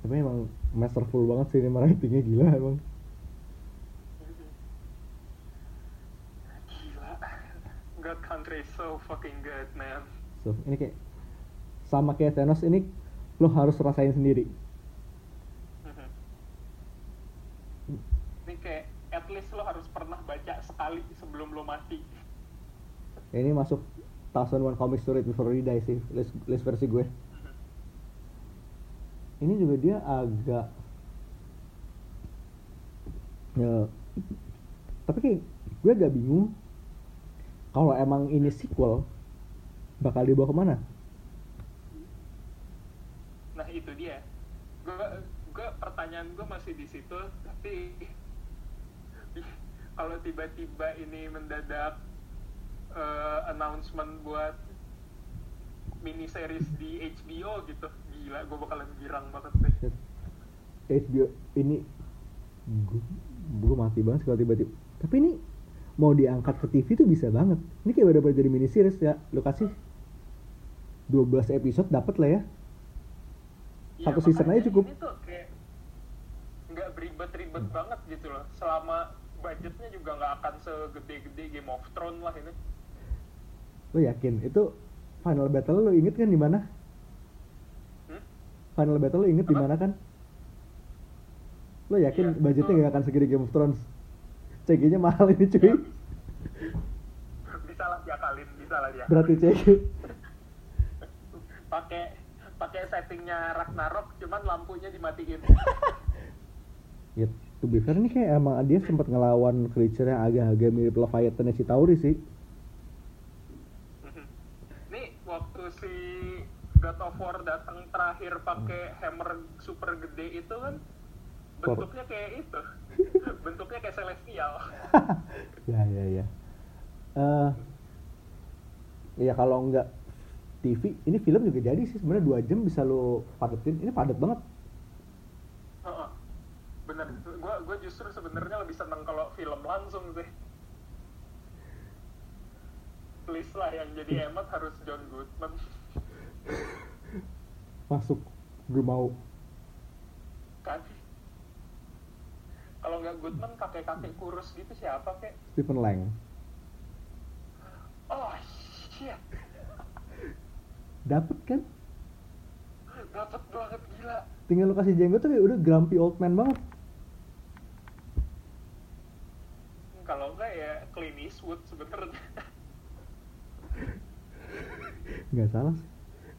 tapi emang masterful banget sih ini writingnya gila emang Gila. God Country is so fucking good, man. so ini kayak sama kayak Thanos ini lo harus rasain sendiri Mhm. Ini kayak at least lo harus pernah baca sekali sebelum lo mati. Ini masuk Thousand One Comics to Read Before You Die sih list, list versi gue Mhm. ini juga dia agak ya tapi kayak gue agak bingung kalau emang ini sequel bakal dibawa ke mana Nah itu dia. Gue gue pertanyaan gue masih di situ, tapi kalau tiba-tiba ini mendadak eh, announcement buat mini series di HBO gitu, gila gue bakalan girang banget deh. HBO ini gue, mati banget kalau tiba-tiba. Tapi ini mau diangkat ke TV tuh bisa banget. Ini kayak bener-bener jadi mini series ya. Lo kasih 12 episode dapat lah ya. Iya, Satu season makanya aja cukup. Ini tuh kayak nggak beribet-ribet banget gitu loh. Selama budgetnya juga nggak akan segede-gede Game of Thrones lah ini. lo yakin itu final battle lo inget kan di mana Hmm? final battle lo inget di mana kan lo yakin Iya, budgetnya nggak akan segede Game of Thrones CG-nya mahal ini cuy Iya. bisa lah diakalin, bisa lah dia. berarti CG Pakai pakai settingnya Ragnarok, cuman lampunya dimatiin. ya to be fair nih kayak emang dia sempat ngelawan creature yang agak-agak mirip Leviathan si Tauri sih Nih waktu si God of War datang terakhir pakai hammer super gede itu kan bentuknya kayak itu. bentuknya kayak celestial. ya ya ya eh ya kalau nggak TV ini film juga jadi sih sebenarnya dua jam bisa lo padetin ini padat banget. Bener, gua gua justru sebenarnya lebih seneng kalau film langsung sih. Please lah yang jadi Emmet harus John Goodman. masuk gue mau Kan? Kalau nggak Goodman kakek-kakek kurus gitu siapa kek? Stephen Lang Oh shit, dapet kan dapet banget gila. tinggal lo kasih jenggot tuh udah grumpy old man banget Kalau enggak ya Clint Eastwood sebenarnya. nggak salah sih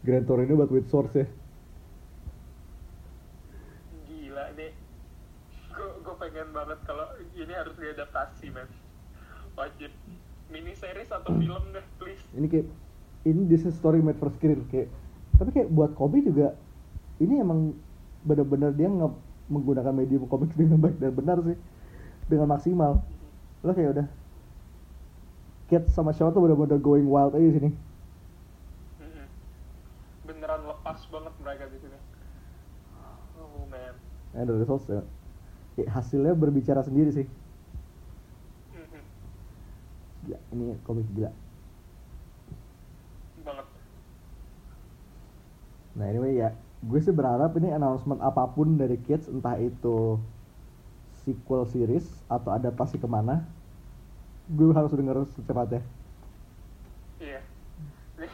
Grand Torino buat with source ya Gila nih. Gue gue pengen banget kalau ini harus diadaptasi men. Wajib. Mini series atau film deh please. ini kayak ini this is story made for screen kayak tapi kayak buat komik juga ini emang bener-bener dia nge menggunakan medium komik dengan baik dan benar sih dengan maksimal lo kayak udah Kids sama Shaw tuh bener-bener going wild aja di sini Mm-mm. Beneran lepas banget mereka di sini. Oh man. and the results ya, kayak hasilnya berbicara sendiri sih Mhm. gila ini komik gila Banget. nah anyway ya gue sih berharap ini announcement apa pun dari Kids entah itu sequel series atau adaptasi ke mana gue harus denger secepatnya Iya.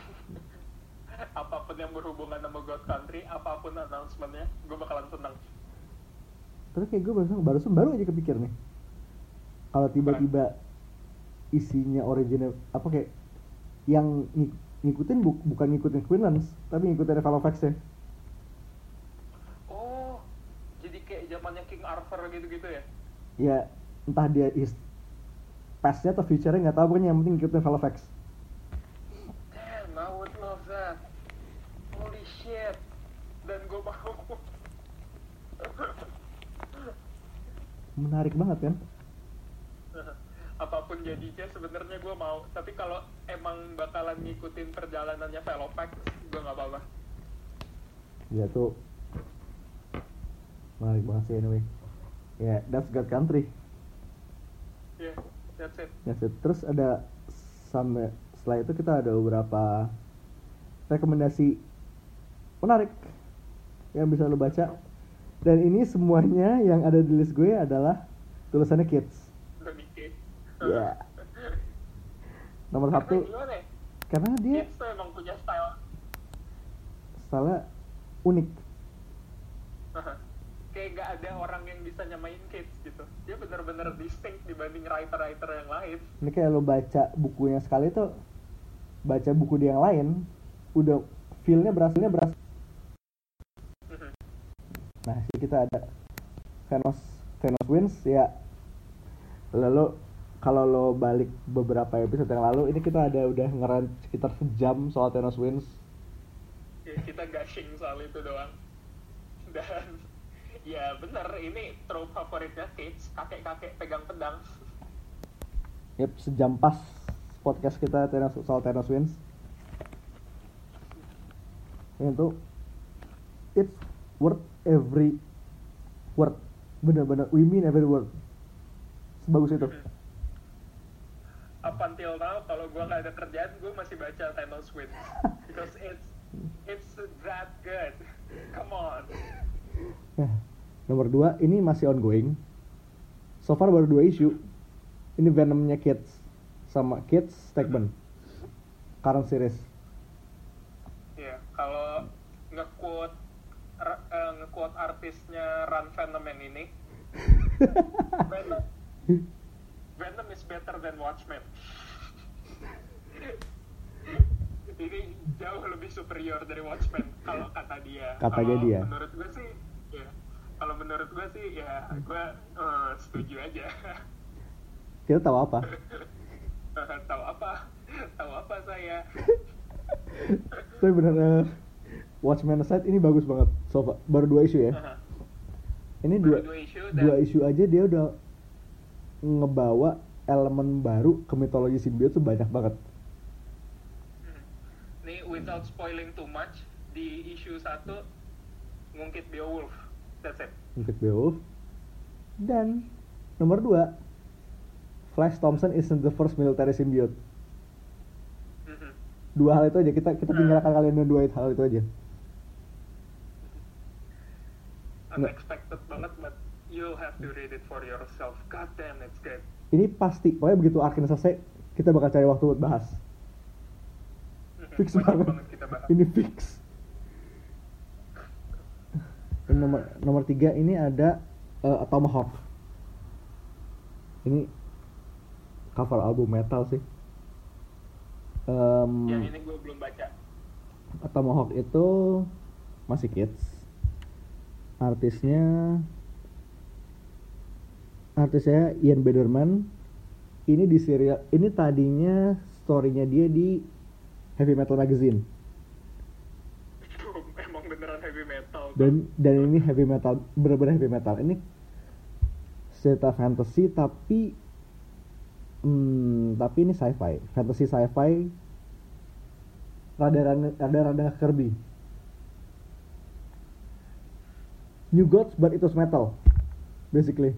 apa pun yang berhubungan sama God Country, apa pun announcementnya, gue bakalan seneng. tapi kayak gue barusan barusan baru aja kepikir nih kalau tiba-tiba isinya original apa kayak yang ngik- ngikutin bu- bukan ngikutin Queenlands tapi ngikutin Valovex ya Oh, jadi kayak zamannya King Arthur gitu-gitu ya? ya entah dia is pastnya atau future-nya nggak tahu pokoknya yang penting ngikutin Valovex Damn, I would love that. Holy shit. Dan gue mau. menarik banget kan? Apa pun jadinya sebenarnya gue mau. Tapi kalau emang bakalan ngikutin perjalanannya Velopax gue nggak apa-apa. Ya tuh. Menarik banget sih anyway. Ya that's God Country. Yeah it. Terus ada sampai setelah itu kita ada beberapa rekomendasi menarik yang bisa lo baca. Dan ini semuanya yang ada di list gue adalah tulisannya kids. kids Ya. Nomor Karena satu gimana ya karena dia kids tuh emang punya style stylenya unik. kayak gak ada orang yang bisa nyamain kids dia bener-bener distinct dibanding writer-writer yang lain Ini kayak lo baca bukunya sekali tuh baca buku dia yang lain udah feelnya berasnya beras. Nah, sih kita ada Thanos Thanos wins ya. Lalu kalau lo balik beberapa episode yang lalu, ini kita ada udah ngeren sekitar sejam soal Thanos wins. ya, kita gushing soal itu doang dan ya bener. Ini trope favoritnya Cage. Kakek-kakek pegang pedang. Yep sejam pas podcast kita Terence, soal Terence Wins. Itu it's worth every word. Bener-bener we mean every word. Sebagus itu. Apa up until now kalau gue gak ada kerjaan gue masih baca Terence Wins. Because it's it's that good. Come on. Yeah. Nomor dua, ini masih ongoing. So far baru dua isu. Ini Venomnya Kids sama Kids Stegman. Current series. Iya, kalau nge-quote ra- eh, nge-quote artisnya Run Venom yang ini, Venom, Venom is better than Watchmen. ini jauh lebih superior dari Watchmen kalau kata dia. Katanya Kalau dia. Menurut gue sih. Kalau menurut gue sih, ya gue eh, setuju aja. Kita tahu apa? Tahu apa? Tahu apa saya? Tapi bener eh, Watchmen Aside ini bagus banget. So far, baru dua isu ya. Ini Baru dua, dua isu dan dua isu aja dia udah ngebawa elemen baru ke mitologi simbiot tuh banyak banget. Hmm. Nih, without spoiling too much, di issue 1 ngungkit Beowulf. That's it. Mungkin Beowulf. Dan nomor dua, Flash Thompson isn't the first military symbiote. Mhm. Dua hal itu aja kita kita tinggalkan kalian dengan dua hal itu aja. Nggak. Unexpected banget, but you'll have to read it for yourself. God damn, it's good. Ini pasti, pokoknya begitu arcnya selesai, kita bakal cari waktu buat bahas. Mhm. Fix Wajib banget. banget kita bahas. Ini fix. Ini nomor nomor tiga ini ada uh, Tomahawk. Ini cover album metal sih. Em, Yang ini gue belum baca. Tomahawk itu masih kids. Artisnya artisnya Ian Bederman. Ini di serial ini tadinya storynya dia di Heavy Metal Magazine Emang beneran heavy metal. Dan dan ini heavy metal bener-bener heavy metal. Ini cerita fantasy tapi hmm, tapi ini sci-fi, fantasy sci-fi rada rada rada Kirby. New Gods but it was metal basically.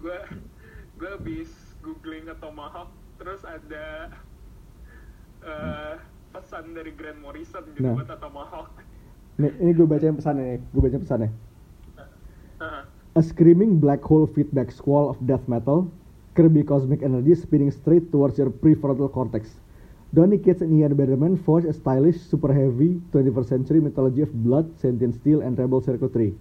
gue gue habis googling ke Tomahawk terus ada eh, pesan dari Grant Morrison gitu Nah. buat Tomahawk Nih, ini gue baca pesannya nih, gue baca pesannya. Heeh. A screaming black hole feedback squall of death metal, Kirby cosmic energy spinning straight towards your prefrontal cortex. Donny Cates and Ian Bederman forge a stylish, super heavy 21st century mythology of blood, sentient steel, and rebel circuitry.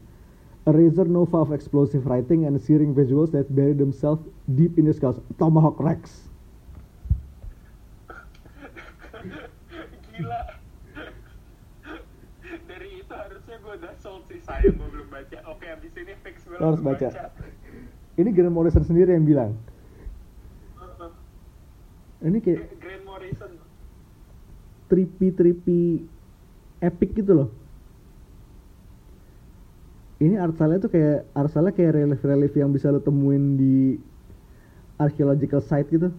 A razor nova of explosive writing and searing visuals that bury themselves deep in the skulls. Tomahawk Rex. Gila dari itu harusnya gue udah sold sih sayang gue belum baca oke abis ini fix gue harus langsung baca. Ini Grant Morrison sendiri yang bilang. Ini kayak Grant Morrison trippy-trippy epic gitu loh. Ini art style tuh kayak art style kayak relief-relief yang bisa lo temuin di archaeological site gitu.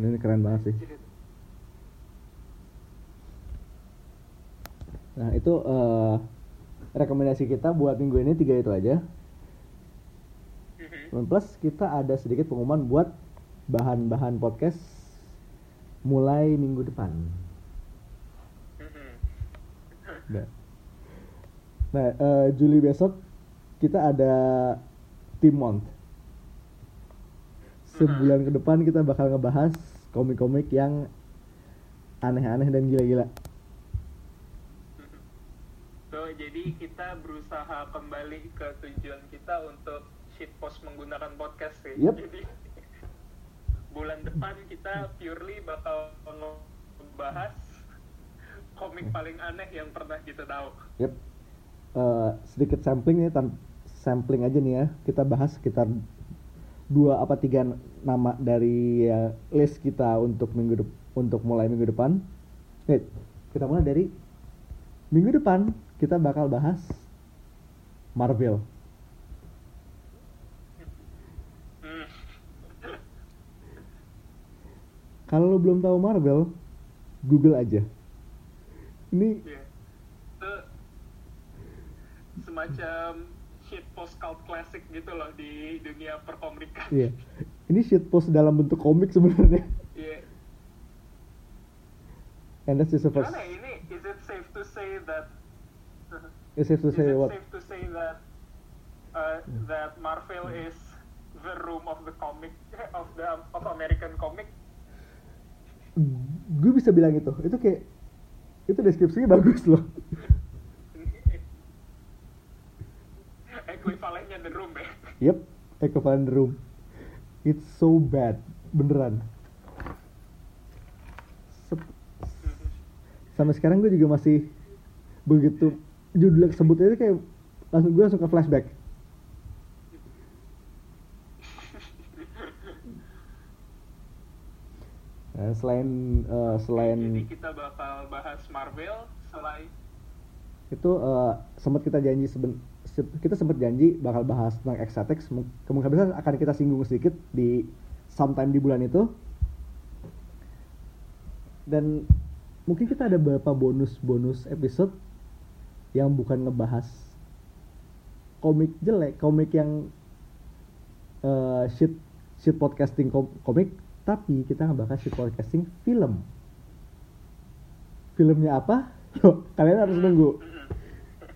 Ini keren banget sih. Nah itu eh, rekomendasi kita buat minggu ini tiga itu aja. Mhm. Dan Plus kita ada sedikit pengumuman buat bahan-bahan podcast mulai minggu depan. Mhm. Nah, nah eh, Juli besok kita ada Team Month. Sebulan ke depan kita bakal ngebahas komik-komik yang aneh-aneh dan gila-gila. So, jadi kita berusaha kembali ke tujuan kita untuk shitpost menggunakan podcast sih. Yep. Jadi bulan depan kita purely bakal ngebahas komik paling aneh yang pernah kita tahu. Yep. Eh, sedikit sampling nih, sampling aja nih ya. Kita bahas sekitar dua apa tiga nama dari ya, list kita untuk minggu dep- untuk mulai minggu depan. Nih, kita mulai dari minggu depan kita bakal bahas Marvel. Kalau lo belum tahu Marvel, Google aja. Ini. Itu semacam shit post cult classic gitu loh di dunia perkomikan. Iya. Ini shitpost dalam bentuk komik sebenarnya. Iya. And that's just the first. Gimana ya, ini? Is it safe to say that? It's safe to is say it what? safe to say that uh, that Marvel is the room of the comic of the of American comic? Gue bisa bilang itu. Itu kayak itu deskripsinya bagus loh. Ekuivalennya the room ya. Yep, equivalent the room. It's so bad, beneran. Sep- Sampai sekarang gue juga masih begitu judulnya kesebut itu kayak langsung gue langsung ke flashback. Nah, selain eh, selain Jadi kita bakal bahas Marvel selain itu eh, sempat kita janji seben, se- kita sempat janji bakal bahas tentang Exatex. Mu- kemungkinan akan kita singgung sedikit di sometime di bulan itu. Dan mungkin kita ada beberapa bonus-bonus episode yang bukan ngebahas komik jelek komik yang eh, shit shit podcasting kom- komik tapi kita ngebahas shit podcasting film. Filmnya apa? Loh, kalian harus nunggu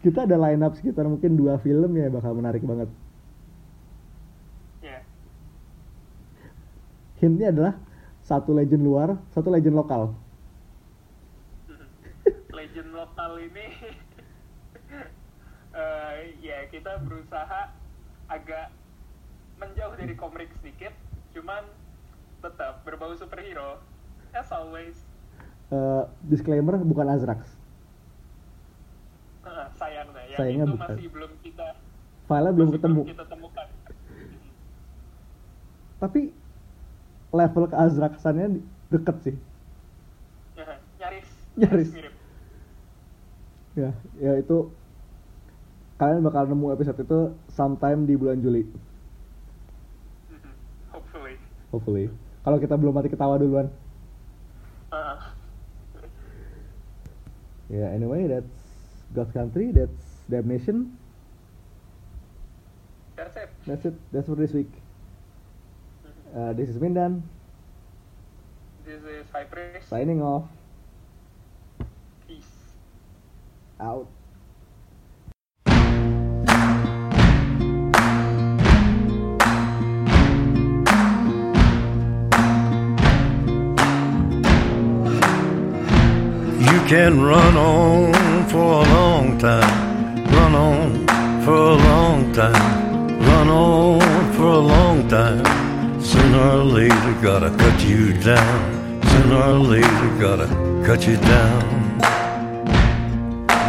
kita ada line up sekitar mungkin dua film ya bakal menarik banget. Ya. Hintnya adalah satu legend luar satu legend lokal. Legend lokal ini eh, ya kita berusaha agak menjauh dari komik sedikit cuman tetap berbau superhero as always. Eh, disclaimer bukan Azrax Eh, sayangnya yang Sayangnya itu bukan. masih belum kita filenya belum ketemu. kita temukan. Tapi level ke Azraxannya di- deket sih. Ya, nyaris. Nyaris. mirip. Ya ya itu kalian bakal nemu episode itu sometime di bulan Juli. Mhm. hopefully. Hopefully. Kalau kita belum mati ketawa duluan. Eh, ya anyway that's God Country that's Damnation that's it. That's it. That's for this week. Uh, this is Mindan this is High Priest signing off. Peace. Out. You can run on for a long time, run on for a long time, run on for a long time. Sooner or later, gotta cut you down. Sooner or later, gotta cut you down.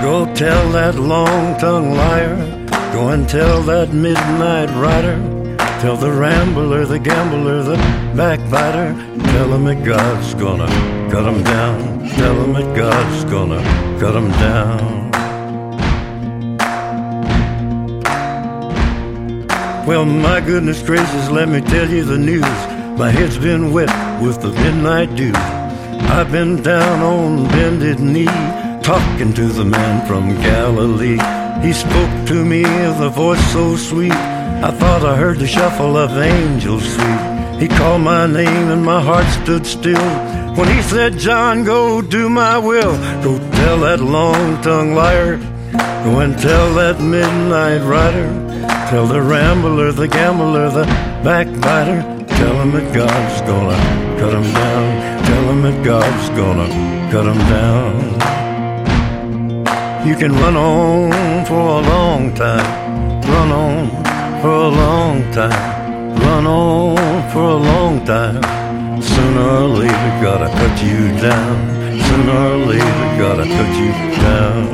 Go tell that long tongued liar, go and tell that midnight rider. Tell the rambler, the gambler, the backbiter. Tell him that God's gonna cut him down. Tell him that God's gonna cut him down. Well, my goodness gracious, let me tell you the news. My head's been wet with the midnight dew. I've been down on bended knee, talking to the man from Galilee. He spoke to me with a voice so sweet. I thought I heard the shuffle of angels sweet. He called my name and my heart stood still. When he said, John, go do my will. Go tell that long tongued liar. Go and tell that midnight rider. Tell the rambler, the gambler, the backbiter. Tell him that God's gonna cut him down. Tell him that God's gonna cut him down. You can run on for a long time. Run on for a long time. Run on for a long time. Sooner or later, gotta cut you down. Sooner or later, gotta cut you down.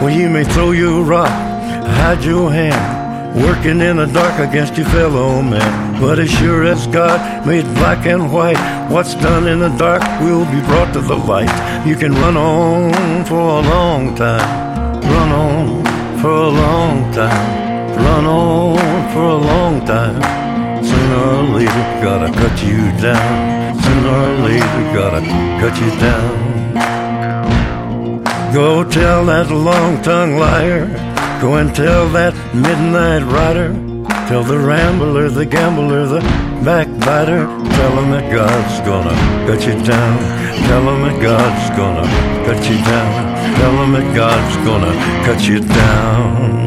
Well, you may throw your rock, hide your hand, working in the dark against your fellow man. But as sure as God made black and white, what's done in the dark will be brought to the light. You can run on for a long time, run on for a long time, run on for a long time. Sooner or later, gotta cut you down. Sooner or later, gotta cut you down. Go tell that long tongued liar. Go and tell that midnight rider. Tell the rambler, the gambler, the backbiter. Tell him that God's gonna cut you down. Tell him that God's gonna cut you down. Tell him that God's gonna cut you down.